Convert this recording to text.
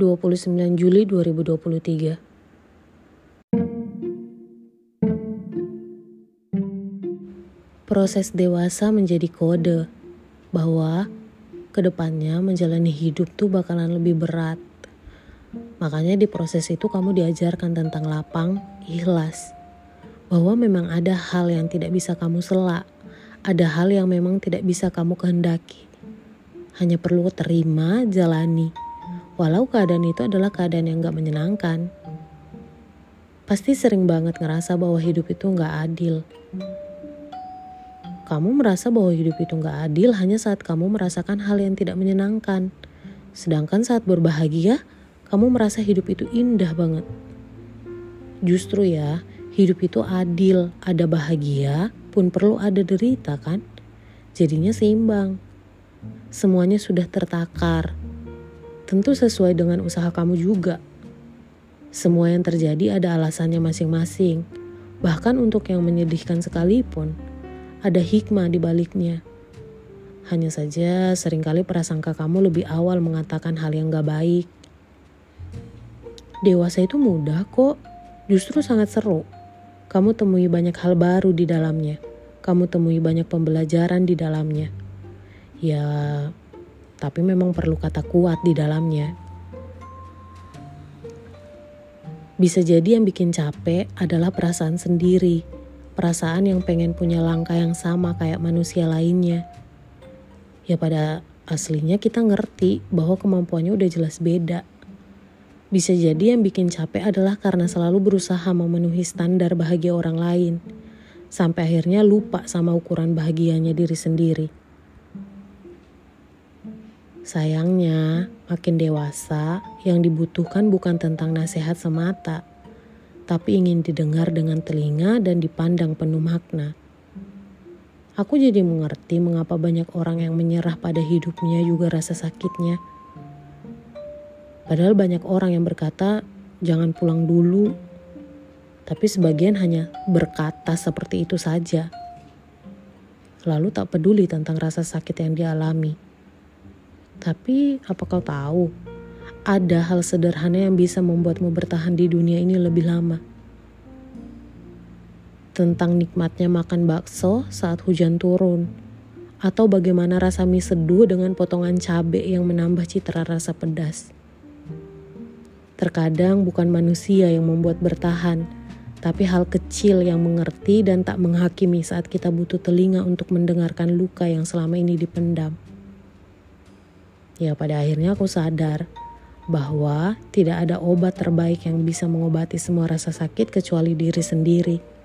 29 Juli 2023 Proses dewasa menjadi kode bahwa ke depannya menjalani hidup tuh bakalan lebih berat. Makanya di proses itu kamu diajarkan tentang lapang, ikhlas. Bahwa memang ada hal yang tidak bisa kamu selak, ada hal yang memang tidak bisa kamu kehendaki. Hanya perlu terima, jalani. Walau keadaan itu adalah keadaan yang gak menyenangkan. Pasti sering banget ngerasa bahwa hidup itu gak adil kamu merasa bahwa hidup itu gak adil hanya saat kamu merasakan hal yang tidak menyenangkan. Sedangkan saat berbahagia, kamu merasa hidup itu indah banget. Justru ya, hidup itu adil, ada bahagia pun perlu ada derita kan? Jadinya seimbang. Semuanya sudah tertakar. Tentu sesuai dengan usaha kamu juga. Semua yang terjadi ada alasannya masing-masing. Bahkan untuk yang menyedihkan sekalipun, ada hikmah di baliknya. Hanya saja sering kali prasangka kamu lebih awal mengatakan hal yang gak baik. Dewasa itu mudah kok, justru sangat seru. Kamu temui banyak hal baru di dalamnya. Kamu temui banyak pembelajaran di dalamnya. Ya, tapi memang perlu kata kuat di dalamnya. Bisa jadi yang bikin capek adalah perasaan sendiri perasaan yang pengen punya langkah yang sama kayak manusia lainnya. Ya pada aslinya kita ngerti bahwa kemampuannya udah jelas beda. Bisa jadi yang bikin capek adalah karena selalu berusaha memenuhi standar bahagia orang lain. Sampai akhirnya lupa sama ukuran bahagianya diri sendiri. Sayangnya, makin dewasa, yang dibutuhkan bukan tentang nasihat semata, tapi ingin didengar dengan telinga dan dipandang penuh makna. Aku jadi mengerti mengapa banyak orang yang menyerah pada hidupnya juga rasa sakitnya. Padahal banyak orang yang berkata, "Jangan pulang dulu." Tapi sebagian hanya berkata seperti itu saja. Lalu tak peduli tentang rasa sakit yang dialami. Tapi apa kau tahu? ada hal sederhana yang bisa membuatmu bertahan di dunia ini lebih lama. Tentang nikmatnya makan bakso saat hujan turun, atau bagaimana rasa mie seduh dengan potongan cabai yang menambah citra rasa pedas. Terkadang bukan manusia yang membuat bertahan, tapi hal kecil yang mengerti dan tak menghakimi saat kita butuh telinga untuk mendengarkan luka yang selama ini dipendam. Ya, pada akhirnya aku sadar bahwa tidak ada obat terbaik yang bisa mengobati semua rasa sakit kecuali diri sendiri.